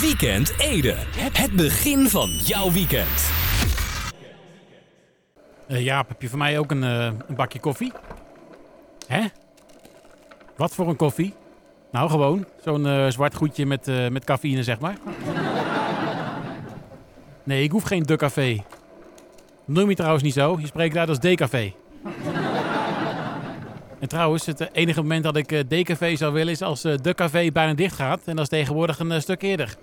Weekend Ede. Het begin van jouw weekend. Uh, Jaap, heb je voor mij ook een, uh, een bakje koffie? Hè? Wat voor een koffie? Nou, gewoon. Zo'n uh, zwart goedje met, met cafeïne, zeg maar. Nee, ik hoef geen de café. Noem je trouwens niet zo. Je spreekt daar als D-café. En trouwens, het enige moment dat ik D-café zou willen is als de café bijna dicht gaat. En dat is tegenwoordig een stuk eerder.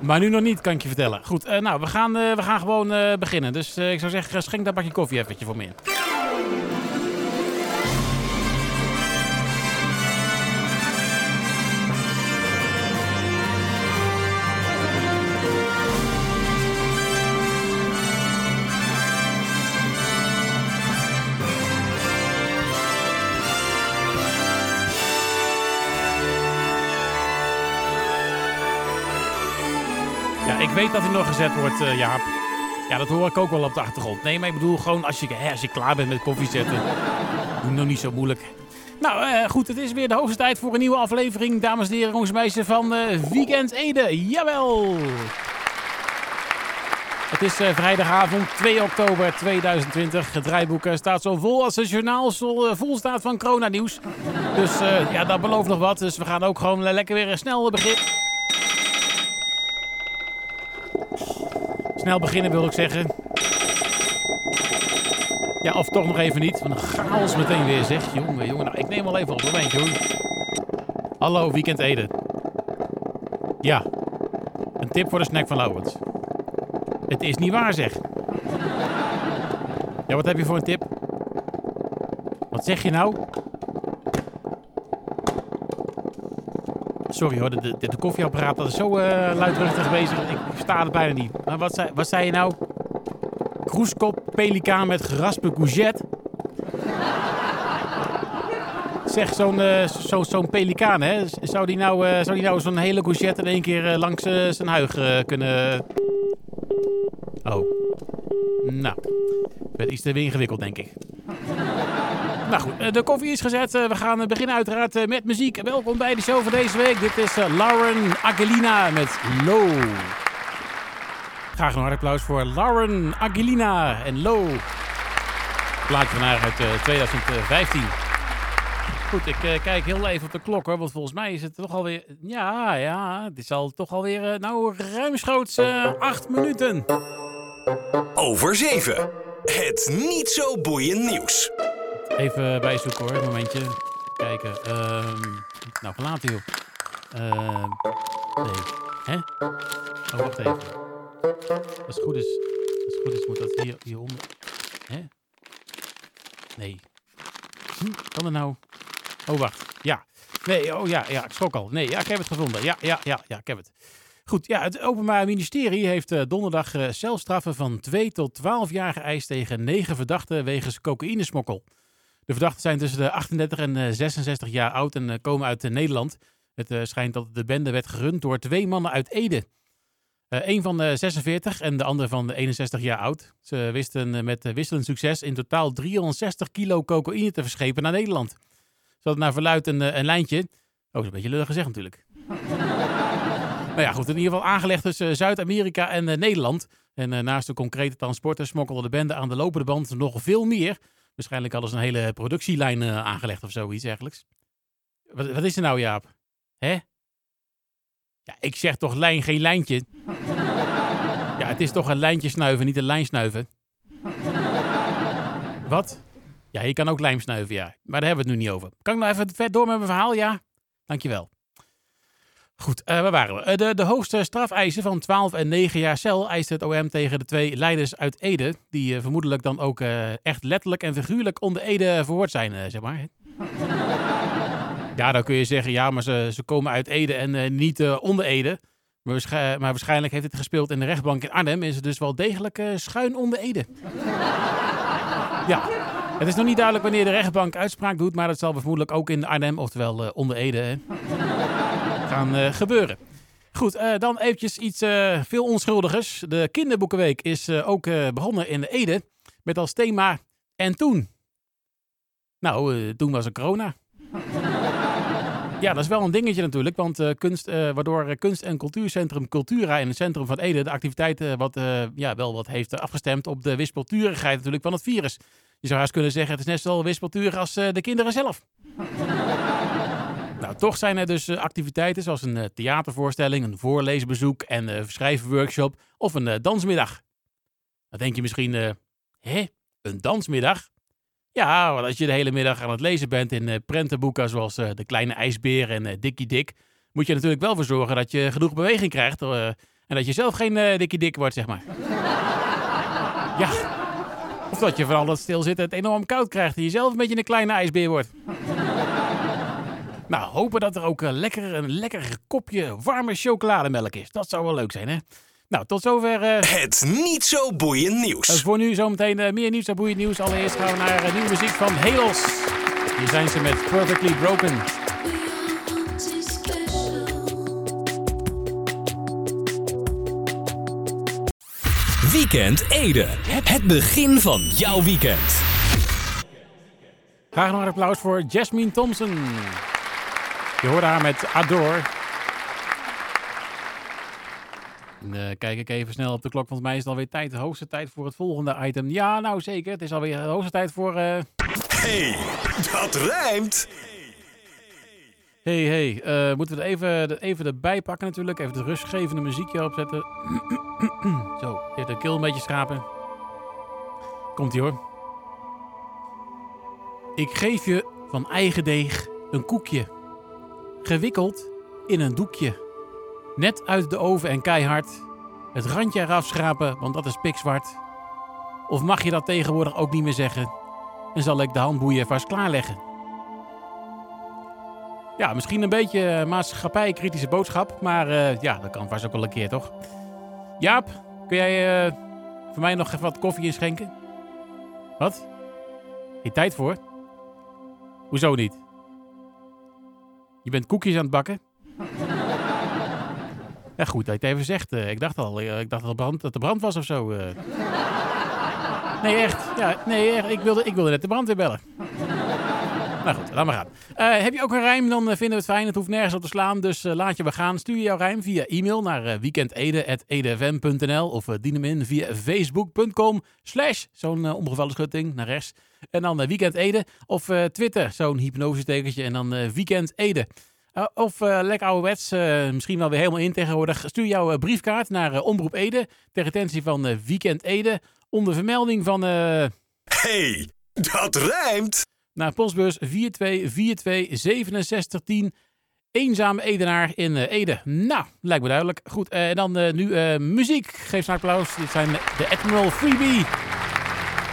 Maar nu nog niet, kan ik je vertellen. Goed, nou, we gaan, we gaan gewoon beginnen. Dus ik zou zeggen, schenk dat bakje koffie eventjes voor me weet dat hij nog gezet wordt, uh, Jaap. Ja, dat hoor ik ook wel op de achtergrond. Nee, maar ik bedoel gewoon als je, hè, als je klaar bent met koffie zetten. doe nog niet zo moeilijk. Nou, uh, goed, het is weer de hoogste tijd voor een nieuwe aflevering, dames en heren, jongens en meisjes, van uh, Weekend Ede. Jawel! Het is vrijdagavond 2 oktober 2020. Het draaiboek staat zo vol als het journaal vol staat van coronanieuws. Dus ja, dat belooft nog wat. Dus we gaan ook gewoon lekker weer snel beginnen. Snel beginnen wil ik zeggen. Ja, of toch nog even niet. Een chaos meteen weer zeg. Jongen, jongen. Nou, ik neem wel even op. Momentje hoor. Hallo, Weekend Eden. Ja. Een tip voor de snack van Lauwens. Het is niet waar zeg. Ja, wat heb je voor een tip? Wat zeg je nou? Sorry hoor, de, de, de koffieapparaat dat is zo uh, luidruchtig bezig. Ik versta het bijna niet. Maar wat zei, wat zei je nou? Kroeskop, pelikaan met geraspe courgette. Zeg, zo'n uh, zo, pelikaan, hè? Zou die nou, die nou zo'n hele courgette in één keer langs zijn huig kunnen... Oh. Nou. Werd iets te ingewikkeld, denk ik. Nou goed, eh, de koffie is gezet. Eh, we gaan beginnen uiteraard eh, met muziek. Welkom bij de show van deze week. Dit is Lauren Aguilina met Low. Graag een hard applaus voor Lauren Aguilina en Low. Plaatje van haar uit 2015. Goed, ik kijk heel even op de klok hoor, want volgens mij is het toch alweer... Ja, ja, het is al toch alweer, nou, ruimschoots acht minuten. Over zeven. Het niet zo boeiend nieuws. Even bijzoeken hoor, een momentje. Kijken. Uh, nou, verlaten joh. Uh, nee. Hè? Oh, wacht even. Als het goed is, als het goed is moet dat hier, hieronder. Hè? Nee. Hm, kan er nou? Oh, wacht. Ja. Nee, oh ja, ja, ik schrok al. Nee, ja, ik heb het gevonden. Ja, ja, ja, ja, ik heb het. Goed, ja, het Openbaar Ministerie heeft uh, donderdag uh, celstraffen van 2 tot 12 jaar geëist tegen 9 verdachten wegens cocaïnesmokkel. De verdachten zijn tussen de 38 en 66 jaar oud en eh, komen uit eh, Nederland. Het eh, schijnt dat de bende werd gerund door twee mannen uit Ede. Een van de 46 en de andere van de 61 jaar oud. Ze wisten met wisselend succes in totaal 360 kilo cocaïne te verschepen naar Nederland. Ze hadden naar verluid een, lijntje. Oh, dat is een beetje lullig gezegd natuurlijk. nou ja, goed. In ieder geval aangelegd tussen Zuid-Amerika en Nederland. En naast de concrete transporten smokkelde de bende aan de lopende band nog veel meer. Waarschijnlijk hadden ze een hele productielijn uh, aangelegd of zoiets dergelijks. Wat, wat, is er nou, Jaap? Hè? Ja, ik zeg toch lijn, geen lijntje. ja, het is toch een lijntje snuiven, niet een lijn snuiven. wat? Ja, je kan ook lijm snuiven, ja. Maar daar hebben we het nu niet over. Kan ik nou even door met mijn verhaal? Ja? Dankjewel. Goed, uh, waar waren we? Uh, de, de hoogste strafeisen van 12 en 9 jaar cel eist het OM tegen de twee leiders uit Ede. Die uh, vermoedelijk dan ook echt letterlijk en figuurlijk onder Ede verhoord zijn, zeg maar. ja, dan kun je zeggen, ja, maar ze, ze komen uit Ede en niet onder Ede. Maar, waarschijnlijk, heeft het gespeeld in de rechtbank in Arnhem. Is het dus wel degelijk schuin onder Ede. ja. Het is nog niet duidelijk wanneer de rechtbank uitspraak doet, maar dat zal vermoedelijk ook in Arnhem, oftewel onder Ede. Hè gaan uh, gebeuren. Goed, uh, dan eventjes iets uh, veel onschuldigers. De kinderboekenweek is ook begonnen in Ede met als thema En toen? Nou, toen was er corona. Ja, dat is wel een dingetje natuurlijk. Want uh, kunst, waardoor kunst- en cultuurcentrum Cultura in het centrum van Ede de activiteiten wat, ja, wel wat heeft afgestemd op de wispelturigheid natuurlijk van het virus. Je zou haast kunnen zeggen, het is net zo wispelturig als de kinderen zelf. Nou, toch zijn er dus activiteiten zoals een theatervoorstelling, een voorleesbezoek en een schrijvenworkshop of een dansmiddag. Dan denk je misschien, hè, een dansmiddag? Ja, want als je de hele middag aan het lezen bent in uh, prentenboeken zoals uh, De Kleine IJsbeer en uh, Dikkie Dik, moet je natuurlijk wel voor zorgen dat je genoeg beweging krijgt en dat je zelf geen Dikkie Dik wordt, zeg maar. ja. Of dat je vooral dat stilzitten het enorm koud krijgt en je zelf een beetje een kleine ijsbeer wordt. Nou, hopen dat er ook lekker, een lekker kopje warme chocolademelk is. Dat zou wel leuk zijn, hè? Nou, tot zover. Uh... Het niet zo boeiend nieuws. Uh, voor nu zometeen uh, meer niet zo boeiend nieuws. Allereerst gaan we naar nieuwe muziek van Halos. Hier zijn ze met Perfectly Broken. Weekend Ede. Het begin van jouw weekend. Graag nog een applaus voor Jasmine Thompson. Je hoort haar met Adore. Uh, kijk ik even snel op de klok, volgens mij is het alweer tijd, de hoogste tijd voor het volgende item. Ja, nou zeker, het is alweer de hoogste tijd voor... Uh... Hey, dat rijmt! Hey, hey, uh, moeten we er even, even erbij pakken natuurlijk, even de rustgevende muziekje opzetten. Zo, even de keel een beetje schrapen. Komt-ie hoor. Ik geef je van eigen deeg een koekje, gewikkeld in een doekje. Net uit de oven en keihard. Het randje eraf schrapen, want dat is pikzwart. Of mag je dat tegenwoordig ook niet meer zeggen? En zal ik de handboeien vast klaarleggen? Ja, misschien een beetje maatschappij-kritische boodschap, maar uh, ja, dat kan vast ook wel een keer, toch? Jaap, kun jij uh, voor mij nog even wat koffie inschenken? Wat? Geen tijd voor? Hoezo niet? Je bent koekjes aan het bakken? Ja, goed dat je even zegt. Uh, ik dacht al, uh, ik dacht dat, brand, dat er brand was of zo. Uh. Nee, echt. Ja, nee, echt. Ik, wilde, ik wilde net de brandweer bellen. Nou goed, laat maar gaan. heb je ook een rijm, dan vinden we het fijn. Het hoeft nergens op te slaan, dus laat je we gaan. Stuur jouw rijm via e-mail naar weekendede.edfm.nl of dien hem in via facebook.com slash zo'n omgevallen schutting naar rechts. En dan weekendede of Twitter, zo'n hypnosetekentje en dan weekendede. Uh, of uh, lekker ouderwets, uh, misschien wel weer helemaal in tegenwoordig. Stuur jouw briefkaart naar Omroep Ede ter retentie van Weekend Ede onder vermelding van... Hey, dat rijmt! Naar postbus 42426710 Eenzame Edenaar in Ede. Nou, lijkt me duidelijk. Goed, en dan nu muziek. Geef een applaus. Dit zijn de Admiral Freebie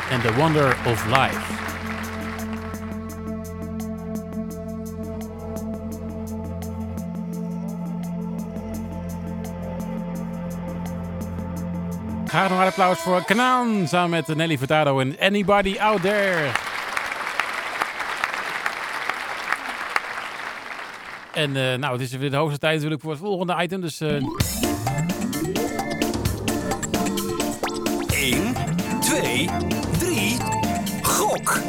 en The Wonder of Life. Graag een applaus voor Kanaan samen met Nelly Furtado en Anybody Out There. En uh, nou, het is weer de hoogste tijd natuurlijk voor het volgende item, dus... Uh... 1, 2, 3, gok!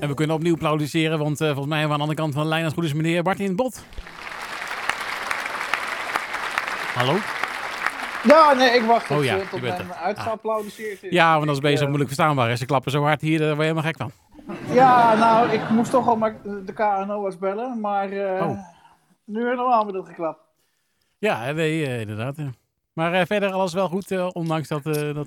En we kunnen opnieuw applaudisseren, want uh, volgens mij hebben we aan de andere kant van de lijn als goed is meneer Martin Bot. Hallo? Ja, nee, ik wacht oh, ja, tot mijn uitgeapplaudisseerd is. Ja, want dat is bezig moeilijk verstaanbaar. Ze klappen zo hard hier, daar word je helemaal gek van. Ja, nou, ik moest toch al maar de KNO's bellen, maar uh, oh. nu helemaal met het geklapt. Ja, nee, uh, inderdaad. Maar uh, verder alles wel goed, ondanks dat... dat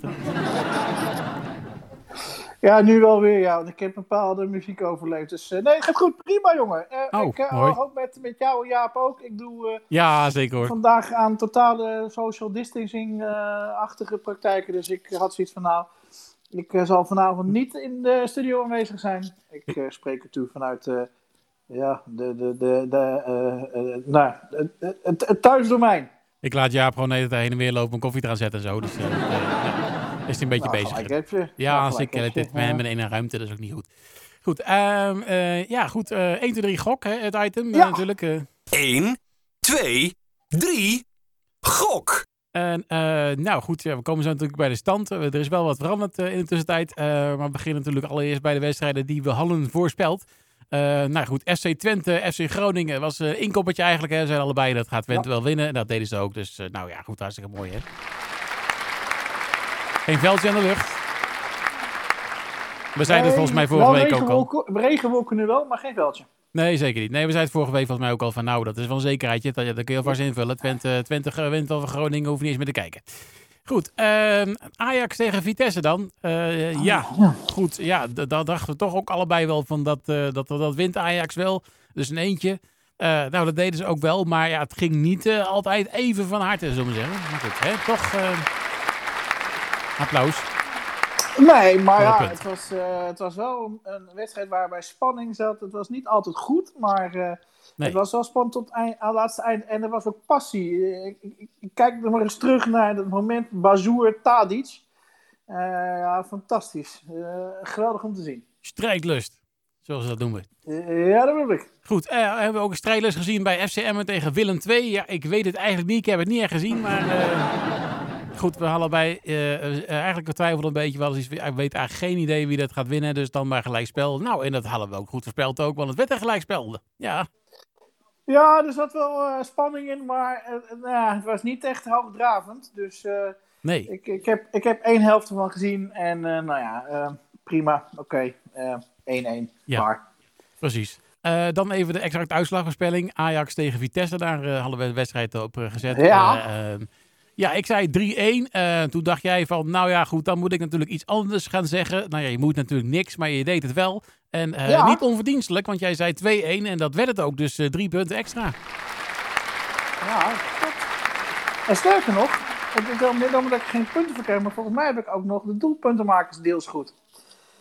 Ja, nu wel weer, ja. Want ik heb bepaalde muziek overleefd. Dus nee, het gaat goed. Prima, jongen. Oh, ik mooi. hoop met, met jou, Jaap, ook. Ik doe ja, zeker hoor. vandaag aan totale social distancing-achtige praktijken. Dus ik had zoiets van, nou, ik zal vanavond niet in de studio aanwezig zijn. Ik spreek er toe vanuit ja, de, de, de, de, nou, het, het, het thuisdomein. Ik laat Jaap gewoon de heen en weer lopen om koffie te gaan zetten en zo. Dus is hij een beetje nou, bezig. Je. Ja, als ik het dit met in een ruimte, dat is ook niet goed. Goed, um, uh, ja, goed. Uh, 1, 2, 3, gok, hè, het item ja. uh, natuurlijk. 1, 2, 3, gok! En, nou goed, ja, we komen zo natuurlijk bij de stand. er is wel wat veranderd in de tussentijd. maar we beginnen natuurlijk allereerst bij de wedstrijden die we hadden voorspeld. Eh, nou goed, FC Twente, FC Groningen was een inkoppertje eigenlijk. Hè. Ze zijn allebei, dat gaat Twente wel winnen. En dat deden ze ook. Dus nou ja, goed, hartstikke mooi hè. Geen veldje in de lucht. We zeiden het volgens mij vorige week ook al. Regenwolken nu wel, maar geen veldje. Nee, zeker niet. Nee, we zeiden het vorige week volgens mij ook al van nou, dat is wel een zekerheidje. Dat, dat kun je alvast invullen. Twente, Twente wint over Groningen, hoef niet eens meer te kijken. Goed, uh, Ajax tegen Vitesse dan. Uh, ja, goed. Ja, daar dachten we toch ook allebei wel van dat, uh, dat, dat wint Ajax wel. Dus een eentje. Uh, nou, dat deden ze ook wel. Maar ja, het ging niet altijd even van harte, zullen we zeggen. Maar goed, hè, toch applaus. Nee, maar ja, het was, uh, het was wel een wedstrijd waarbij spanning zat. Het was niet altijd goed, maar uh, het was wel spannend tot eind, aan het laatste eind. En er was ook passie. Ik, ik, ik kijk nog maar eens terug naar het moment Bazoer Tadic. Uh, ja, fantastisch. geweldig om te zien. Strijdlust, zoals ze dat noemen. ja, dat bedoel ik. Goed, hebben we ook een strijdlust gezien bij FCM tegen Willem II. Ja, ik weet het eigenlijk niet. Ik heb het niet echt gezien, maar goed, we hadden bij uh, eigenlijk twijfelden een beetje wel. Ik weet eigenlijk geen idee wie dat gaat winnen. Dus dan maar gelijkspel. Nou, en dat hadden we ook goed voorspeld ook, want het werd een gelijkspel. Ja. Ja, er zat wel uh, spanning in, maar uh, het was niet echt hoogdravend. Dus nee. ik, ik, heb, ik heb één helft ervan gezien en nou ja, prima, oké, 1-1, ja. Precies. dan even de exacte uitslagvoorspelling. Ajax tegen Vitesse, daar hadden we de wedstrijd op gezet. Ja. Ja, ik zei 3-1. Uh, eh, toen dacht jij van, nou ja, goed, dan moet ik natuurlijk iets anders gaan zeggen. Nou ja, je moet natuurlijk niks, maar je deed het wel. En uh, niet onverdienstelijk, want jij zei 2-1 en dat werd het ook. Dus uh, drie punten extra. Ja, goed. En sterker nog, meer omdat ik geen punten verkreeg, maar volgens mij heb ik ook nog de doelpuntenmakers deels goed.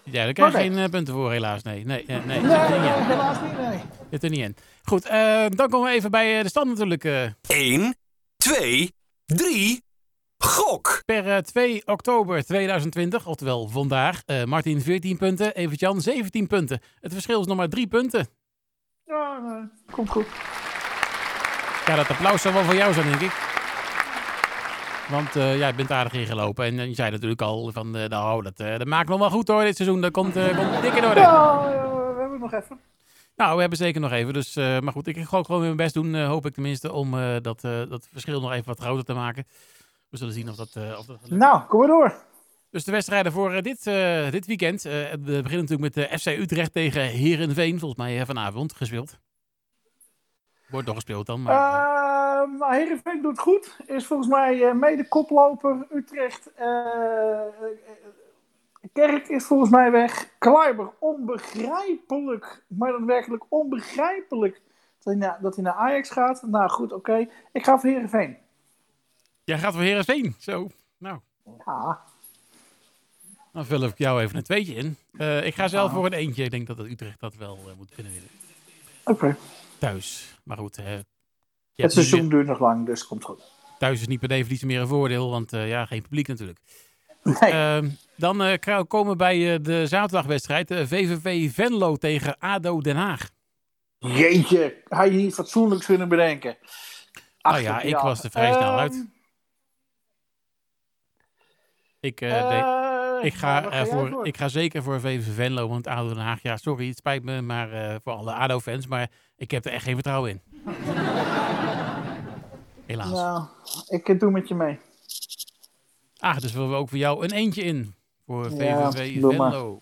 Ja, daar krijg je geen punten voor, helaas. Nee, nee, nee, nee, nee, helaas niet, nee. Zit er niet in. Goed, dan komen we even bij de stand natuurlijk. 1, 2, 3. Gok! Per 2 eh, oktober 2020, oftewel vandaag, uh, Martin 14 punten, Evert-Jan 17 punten. Het verschil is nog maar 3 punten. Ja, nee, komt goed. Ja, dat applaus zal wel voor jou zijn, denk ik. Want uh, jij bent aardig ingelopen. En je zei natuurlijk al van, uh, nou, dat, dat maakt nog wel goed hoor, dit seizoen. Dat komt, komt dik in orde. Ja, we hebben nog even. Nou, we hebben zeker nog even. Dus, uh, maar goed, ik ga gewoon weer mijn best doen. Uh, hoop ik tenminste om uh, dat, dat verschil nog even wat groter te maken. We zullen zien of dat. of dat nou, kom maar door. Dus de wedstrijden voor dit, dit weekend. we beginnen natuurlijk met de FC Utrecht tegen Herenveen. Volgens mij vanavond gespeeld. Wordt nog gespeeld dan. Maar, uh, Herenveen doet goed. Is volgens mij mede koploper. Utrecht Kerk is volgens mij weg. Kleiber, onbegrijpelijk. Maar dan werkelijk onbegrijpelijk dat hij naar, dat hij naar Ajax gaat. Nou goed, oké. Ik ga voor Herenveen. Jij gaat voor Herenveen? Zo, nou. Ja. Dan vul ik jou even een tweetje in. Uh, ik ga zelf voor een eentje. Ik denk dat Utrecht dat wel uh, moet kunnen winnen. Oké. Thuis. Maar goed. Uh, het seizoen duurt nog lang, dus komt goed. Thuis is niet per definitie meer een voordeel, want ja, geen publiek natuurlijk. Nee. Ehm, dan uh, komen we bij uh, de zaterdagwedstrijd. Uh, VVV Venlo tegen ADO Den Haag. Jeetje, had je niet fatsoenlijk kunnen bedenken. Ach, nou ja, ik was er vrij snel uit. Ehm, ik, uh, ik, ga, nou, voor, ik ga zeker voor VVV Venlo, want ADO Den Haag, ja, sorry, het spijt me, maar voor alle ADO-fans, maar ik heb er echt geen vertrouwen in. Helaas. Nou, ik doe met je mee. Ah, dus willen we ook voor jou een eentje in. Voor VVV Venlo.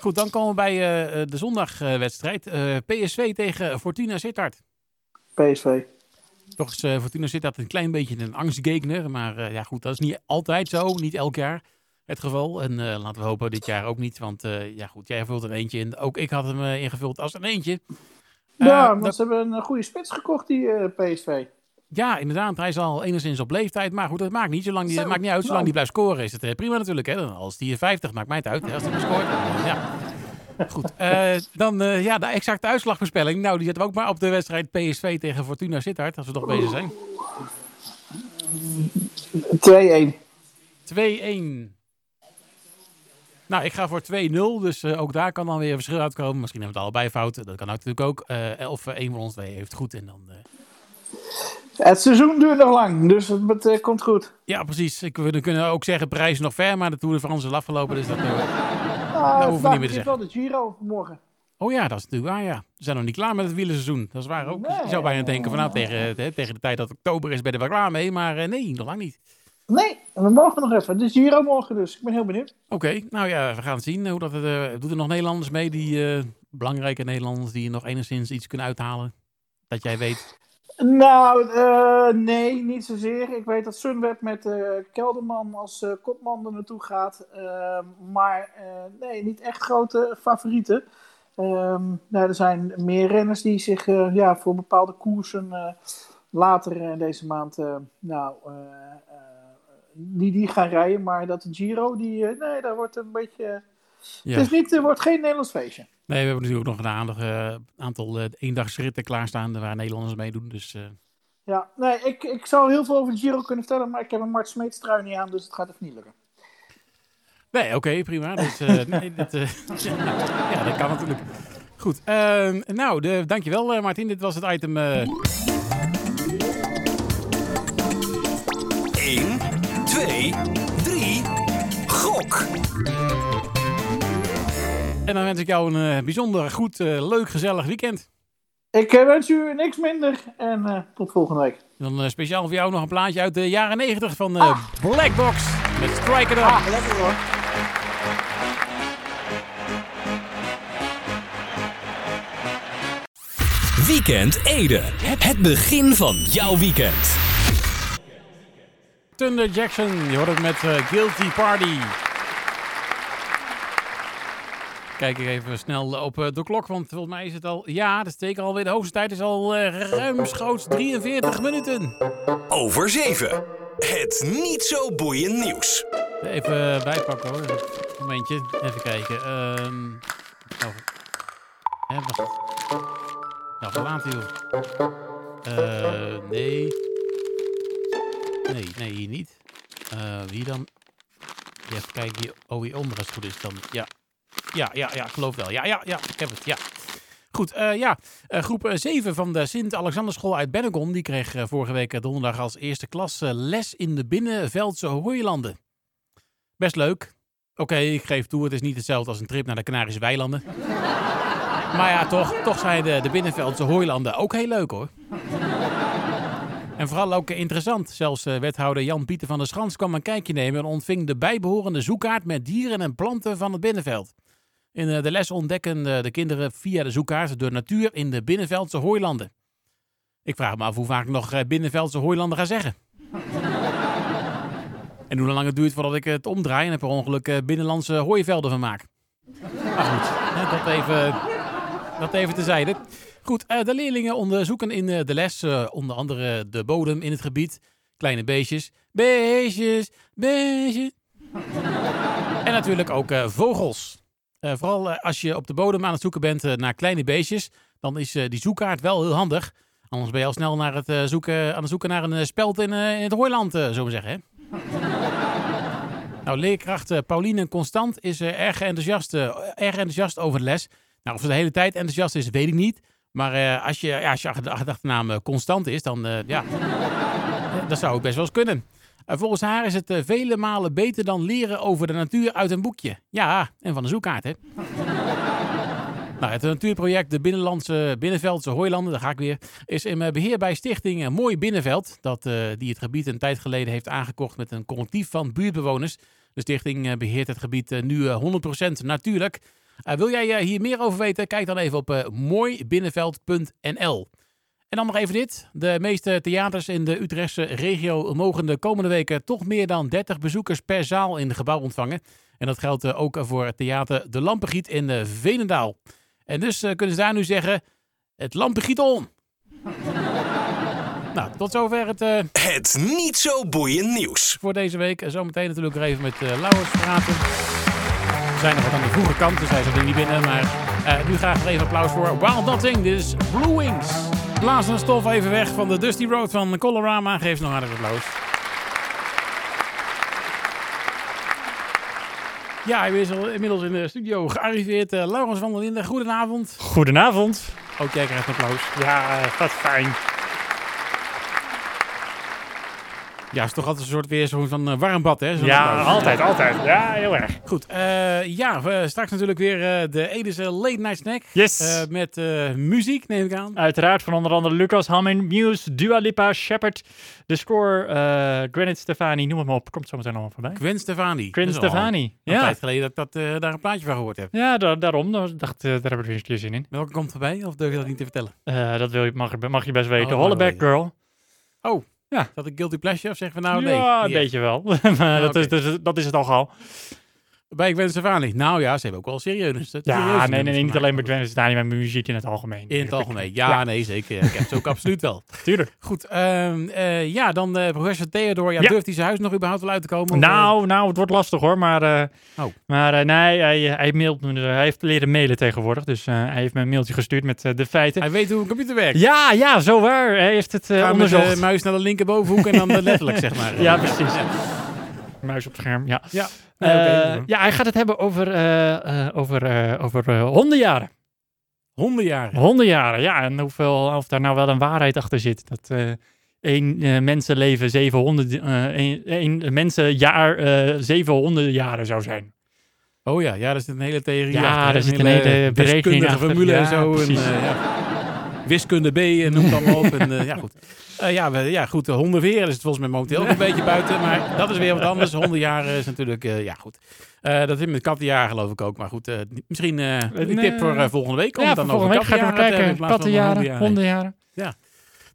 Goed, dan komen we bij uh, de zondagwedstrijd. Uh, PSV tegen Fortuna Sittard. PSV. Toch is uh, Fortuna Sittard een klein beetje een angstgekner. Maar ja, goed, dat is niet altijd zo. Niet elk jaar het geval. En laten we hopen dit jaar ook niet. Want ja, goed, jij vult er eentje in. Ook ik had hem ingevuld als een eentje. Ja, maar dat... ze hebben een goede spits gekocht, die PSV. Ja, inderdaad. Hij is al enigszins op leeftijd. Maar goed, dat maakt niet, zolang die, Zo, maakt niet uit. Zolang nou. die blijft scoren is het eh, prima natuurlijk. Hè. Als die 50 maakt mij het uit. Hè, als hij scoort. Dan, ja. Goed, uh, dan uh, ja, de exacte uitslagvoorspelling. Nou, die zetten we ook maar op de wedstrijd PSV tegen Fortuna Sittard. Als we toch bezig zijn. 2-1. 2-1. Nou, ik ga voor 2-0. Dus uh, ook daar kan dan weer een verschil uitkomen. Misschien hebben we het allebei fout. Dat kan natuurlijk ook. of een van ons twee heeft goed. En dan het seizoen duurt nog lang, dus het, uh, komt goed. Ja, precies. Ik, we kunnen ook zeggen, prijs nog ver, maar de Tour de France is afgelopen, dus dat, uh, dat hoeven we niet meer te zeggen. wel de Giro morgen. Oh ja, dat is natuurlijk waar, ja. We zijn nog niet klaar met het wielerseizoen. Dat is waar ook. Nee. Ik zou bijna denken van nou, tegen, hè, tegen de tijd dat oktober is ben je wel klaar mee. Maar eh, nee, nog lang niet. Nee, we mogen nog even. Het is Giro morgen dus. Ik ben heel benieuwd. Oké, nou ja, we gaan zien. Hoe dat het, eh, doet er nog Nederlanders mee, die eh, belangrijke Nederlanders, die nog enigszins iets kunnen uithalen? Dat jij weet. Nou, eh, nee, niet zozeer. Ik weet dat Sunweb met eh, Kelderman als eh, kopman er naartoe gaat. Ehm, maar nee, niet echt grote favorieten. Ehm, nou, er zijn meer renners die zich ja, voor bepaalde koersen later in deze maand nou, die, die gaan rijden. Maar dat de Giro, die, nee, daar wordt een beetje... Ja. Het is niet, er wordt geen Nederlands feestje. Nee, we hebben natuurlijk ook nog een aantal, eh, aantal eh, eendagsritten klaarstaan waar Nederlanders meedoen. Dus eh, Ja, nee, ik, ik zou heel veel over de Giro kunnen vertellen, maar ik heb een Mart Smeets trui niet aan, dus het gaat even niet lukken. nee, oké, prima. Dus, eh, nee, dat, eh, ja, dat kan natuurlijk. Goed, ehm, nou, de, dankjewel eh, Martin. Dit was het item En dan wens ik jou een eh, bijzonder goed, eh, leuk, gezellig weekend. Ik eh, wens u niks minder en eh, tot volgende week. Dan speciaal voor jou nog een plaatje uit de jaren 90 van eh Black Box met Strike It Up. Ah, lekker hoor. Weekend Ede. Het het begin van jouw weekend. Thunder Jackson, je hoort het met Guilty Party. Kijk ik even snel op eh, de klok, want volgens mij is het al... Ja, dat zeker alweer de hoogste tijd. is al eh, ruimschoots 43 minuten. Over 7. Het niet zo boeiend nieuws. Even bijpakken hoor. Een momentje. Even kijken. Ehm nou, hè, wacht. Nou, verlaat. Eh, nee. Nee, nee, hier niet. Wie dan? Even kijken hier. Oh, hieronder als het goed is dan. Ja. Ja, ja, ja, geloof wel. Ja, ja, ja, ik heb het. Ja. Goed, eh, ja. Eh, groep 7 van de Sint-Alexanderschool uit Bennekom... die kreeg eh, vorige week eh, donderdag als eerste klas eh, les in de Binnenveldse Hooilanden. Best leuk. Oké, ik geef toe, het is niet hetzelfde als een trip naar de Canarische weilanden. maar ja, toch, toch zijn de, de Binnenveldse Hooilanden ook heel leuk hoor. En vooral ook eh, interessant. Zelfs eh, wethouder Jan Pieter van der Schans kwam een kijkje nemen en ontving de bijbehorende zoekkaart met dieren en planten van het binnenveld. In eh, de les ontdekken eh, de kinderen via de zoekkaart de natuur in de Binnenveldse hooilanden. Ik vraag me af hoe vaak ik nog eh, Binnenveldse hooilanden ga zeggen. en hoe lang het duurt voordat ik het omdraai en er per ongeluk binnenlandse hooivelden van maak. Maar goed, dat even, dat even tezijde. Goed, de leerlingen onderzoeken in de les onder andere de bodem in het gebied. Kleine beestjes, beestjes, beestjes. en natuurlijk ook vogels. Eh, vooral eh, als je op de bodem aan het zoeken bent eh, naar kleine beestjes, dan is die zoekkaart wel heel handig. Anders ben je al snel naar het, zoeken, aan het zoeken naar een speld in, in het hooiland, zo maar zeggen. Hè? nou, leerkracht Pauline Constant is erg, enthousiast, erg enthousiast over de les. Nou, of ze de hele tijd enthousiast is, weet ik niet. Maar als, je, ja, als je achter- achternaam constant is, dan ja, dat zou ook best wel eens kunnen. Volgens haar is het eh, vele malen beter dan leren over de natuur uit een boekje. Ja, en van de zoekkaart, hè. nou, het natuurproject De Binnenlandse Binnenveldse Hooilanden, daar ga ik weer, is in eh, beheer bij stichting eh, Mooi Binnenveld, dat, die het gebied een tijd geleden heeft aangekocht met een collectief van buurtbewoners. De stichting eh, beheert het gebied nu eh, 100% natuurlijk. Wil jij hier meer over weten? Kijk dan even op mooibinnenveld.nl. En dan nog even dit. De meeste theaters in de Utrechtse regio mogen de komende weken toch meer dan 30 bezoekers per zaal in het gebouw ontvangen. En dat geldt eh, ook voor het theater De Lampengiet in eh, Venendaal. En dus eh, kunnen ze daar nu zeggen, het lampengiet on. nou, tot zover het Het niet zo boeiend nieuws. voor deze week. En Zometeen natuurlijk nog even met eh Lauwers praten. We zijn nog wat aan de vroege kant, dus hij zit er niet binnen. Maar nu graag nog even applaus voor Wild Nothing. Dit is Blue Wings. Een stof even weg van de Dusty Road van Colorama. Geef nog hartelijk applaus. Ja, hij is al inmiddels in de studio gearriveerd. Eh Laurens van der Linden, goedenavond. Goedenavond. Ook jij krijgt een applaus. Ja, eh, wat fijn. Ja, het is toch altijd een soort weer zo'n van eh, warm bad, hè? Ja, applaus. altijd, altijd. Ja, heel erg. Goed, eh, ja, straks natuurlijk weer eh, de Edese Late Night Snack. Yes. Met muziek, neem ik aan. Uiteraard van onder andere Lucas Hamming, Muse, Dua Lipa, Shepard, The Score, Granite Stefani, noem het maar op. Komt zo meteen allemaal voorbij. Gwen Stefani. Gwen Stefani. Een Ja, tijd geleden dat ik dat, daar een plaatje van gehoord heb. ja da- daarom. Da- dacht, daar hebben we weer een keer zin in. Welke komt erbij? Of durf je dat niet te vertellen? Dat wil je, mag, je- mag je best weten. Oh, Hollaback mag Girl. Is dat een guilty pleasure? Of zeggen we nou nee? ja, een beetje wel. maar dat, is, dat, is, dat is het al gauw. Bij Gwen Stefani. Nou ja, ze hebben ook wel serieus. serieuze Ja, nee, nee, nee, niet alleen bij Gwen Stefani, maar muziek in het algemeen. In het algemeen. Ja, nee, zeker. Ik heb ze ook absoluut wel. Tuurlijk. Goed, ehm, eh, ja, dan eh professor Theodor. Ja, Ja. durft hij zijn huis nog überhaupt wel uit te komen? Of, eh, Nou, nou, het wordt lastig hoor, maar, Oh. maar nee, hij, hij, mailt me, hij heeft leren mailen tegenwoordig, dus hij heeft me een mailtje gestuurd met de feiten. hij weet hoe een computer werkt. Ja, ja, zo waar. Hij heeft het Ga met onderzocht. de muis naar de linkerbovenhoek en dan letterlijk, zeg maar. Ja, precies. Muis op scherm, ja. Ja. Eh, Nee, ja, hij gaat het hebben over, eh, eh, over, over hondenjaren. Hondenjaren. Hondenjaren, ja. En hoeveel, of daar nou wel een waarheid achter zit. Dat één eh, mensenleven zeven honden, eh, één, één mensenjaar eh zeven hondenjaren zou zijn. Oh ja, ja, daar zit een hele theorie Ja, achter. hè. daar zit een hele berekening wiskundige achter. formule en Ja, zo. En, precies. eh, ja. Wiskunde B en noem het allemaal op. En, eh, ja, goed. Eh, ja, we, ja, goed. De hondenweer is het volgens mij momenteel ook een beetje buiten. Maar dat is weer wat anders. Hondenjaren is natuurlijk, eh, ja goed. Eh, dat zit met kattenjaar geloof ik ook. Maar goed, eh, misschien eh, een tip voor eh, volgende week. Om ja, het dan volgende over week kattenjaren kijken. Kattenjaren, hondenjaren. Ja.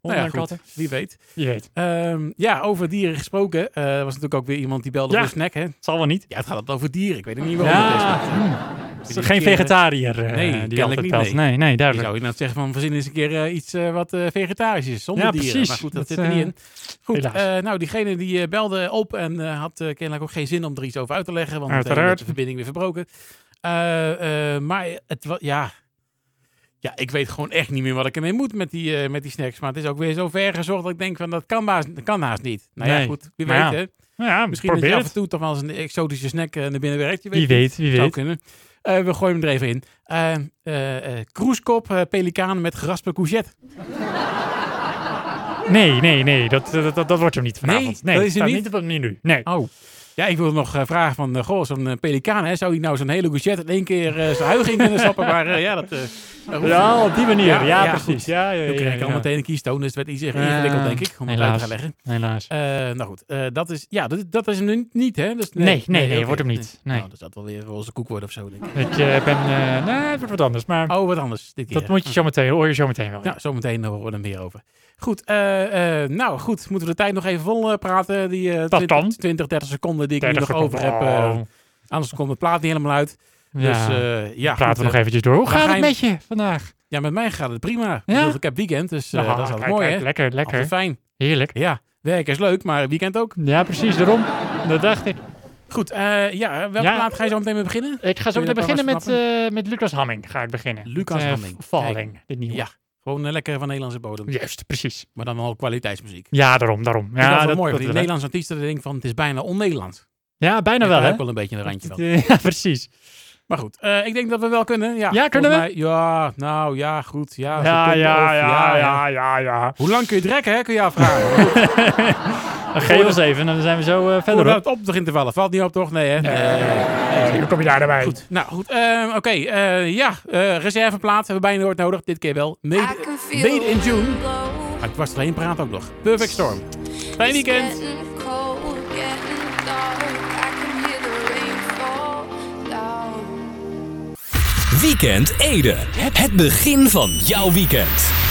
Honden Nou en ja, goed. katten. Wie weet. Ehm, ja, over dieren gesproken. eh was natuurlijk ook weer iemand die belde Ja. voor snack. Hè? Het zal wel niet. Ja, het gaat altijd over dieren. Ik weet ook niet waarom het is. Ja, maar- hmm. Die geen keer, vegetariër eh, nee, die altijd nee. Nee, nee, Je duidelijk. zou inderdaad zeggen van verzin eens een keer eh, iets eh, wat vegetarisch is, zonder Ja, dieren. precies. Maar goed, dat, Dat, zit er niet in. Goed, nou diegene die belde op en had kennelijk ook geen zin om er iets over uit te leggen, want Uiteraard. de verbinding weer verbroken. Maar het was, ja... Ja, ik weet gewoon echt niet meer wat ik ermee moet met die, met die snacks. Maar het is ook weer zo ver gezocht dat ik denk van dat kan, haast, dat kan haast niet. Nou ja, Nee. goed, wie weet ja, hè. Nou ja, Misschien dat je af en toe toch wel eens een exotische snack naar binnen werkt. Je weet Wie weet, wie Zou weet. kunnen. Eh, we gooien hem er even in. Eh eh, kroeskop, pelikaan met geraspte courgette. Nee, nee, nee. Dat, dat, dat, dat wordt hem niet vanavond. Nee, dat is hem niet? niet op het menu. Nee. Oh. Ja, ik wil nog eh, vragen van, eh, goh, zo'n eh, pelikaan, hè, zou die nou zo'n hele courgette in één keer zijn huig in kunnen stappen? Maar ja, dat... Ja, op die manier. Ja, Ja, ja, precies. Ja, ja, Dan ja, kreeg ik al meteen een kiestoon, dus het werd iets ingewikkeld, denk ik, om het uit te helaas. leggen. Helaas. Nou goed, dat is, ja, dat, dat is hem nu niet, hè? Dus, Nee, nee, nee, wordt hem niet. Nee. Nou, dat zal wel weer roze koek worden of zo, denk ik. Ik ben... nee, het wordt wat anders. Maar Oh, wat anders dit keer. dat moet je zo meteen, hoor je zo meteen wel. Ja, zometeen horen we er meer over. Goed, nou goed, moeten we de tijd nog even vol praten? Die eh, Dat 20, kan. 20, 30 seconden die ik nu 30 nog over heb. eh, anders komt het plaat niet helemaal uit. ja. Dus eh, ja, Praten goed, we nog eh, eventjes door. Hoe gaat ga het je- met je vandaag? Ja, met mij gaat het prima. Ik, Ja? ik heb weekend, dus Ja, dat is altijd mooi, hè? Lekker, Altijd lekker. fijn. Heerlijk. Ja, werk is leuk, maar weekend ook. Ja, precies, daarom. Dat dacht ik. Goed, ja, welke Ja. plaat ga je zo meteen mee beginnen? Ik ga zo meteen beginnen met, met Lucas Hamming. Ga ik beginnen. Lucas Met, Hamming. Falling, de nieuwe. Ja. Gewoon eh, lekker van Nederlandse bodem. Juist, precies. Maar dan wel kwaliteitsmuziek. Ja, daarom, daarom. Ja, dat is wel mooi, die Nederlandse artiesten denken van het is bijna on-Nederlands. Ja, bijna wel, hè? ook wel een beetje een randje van. Ja, precies. Maar goed, eh, ik denk dat we wel kunnen. Ja, Ja, kunnen Mij, ja, nou ja, goed. Ja, Ja, ja, ja, ja, ja, ja. Hoe lang kun je het rekken, hè? Kun je afvragen. Geef ons even en dan zijn we zo eh, verder. Hoor. het op begint te vallen. Valt niet op, toch? Nee, hè? Nee. Dan kom je daar erbij. Goed, nou goed. ehm, Oké, eh, ja. eh reserveplaat hebben we bijna nooit nodig. Dit keer wel. Made, made in June. Maar ik was er heen praat ook nog. Perfect Storm. Fijn weekend. Weekend Ede. Het begin van jouw weekend.